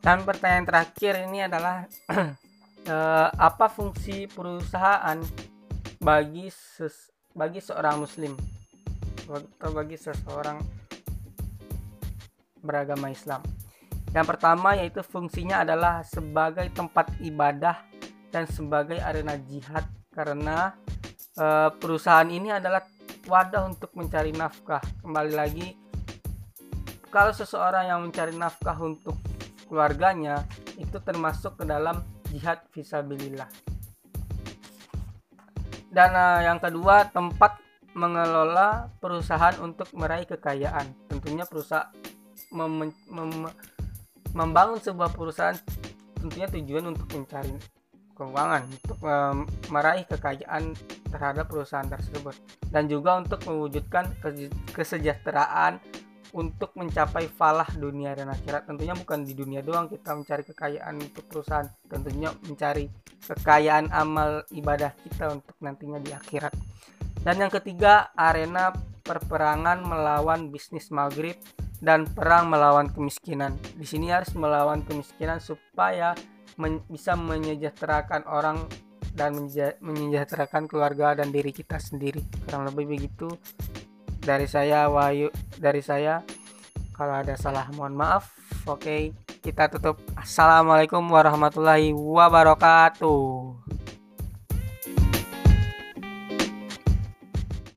Dan pertanyaan terakhir ini adalah eh, apa fungsi perusahaan bagi ses, bagi seorang muslim atau bagi seseorang beragama Islam. Yang pertama yaitu fungsinya adalah sebagai tempat ibadah dan sebagai arena jihad karena e, perusahaan ini adalah wadah untuk mencari nafkah. Kembali lagi kalau seseorang yang mencari nafkah untuk keluarganya itu termasuk ke dalam jihad visabilillah. Dan uh, yang kedua tempat mengelola perusahaan untuk meraih kekayaan. Tentunya perusahaan mem mem membangun sebuah perusahaan tentunya tujuan untuk mencari keuangan untuk um, meraih kekayaan terhadap perusahaan tersebut dan juga untuk mewujudkan kesejahteraan untuk mencapai falah dunia dan akhirat. Tentunya bukan di dunia doang kita mencari kekayaan untuk perusahaan. Tentunya mencari kekayaan amal ibadah kita untuk nantinya di akhirat. Dan yang ketiga arena perperangan melawan bisnis maghrib dan perang melawan kemiskinan. Di sini harus melawan kemiskinan supaya men bisa menyejahterakan orang dan menyejahterakan keluarga dan diri kita sendiri. Kurang lebih begitu dari saya Wahyu dari saya kalau ada salah mohon maaf. Oke kita tutup. Assalamualaikum warahmatullahi wabarakatuh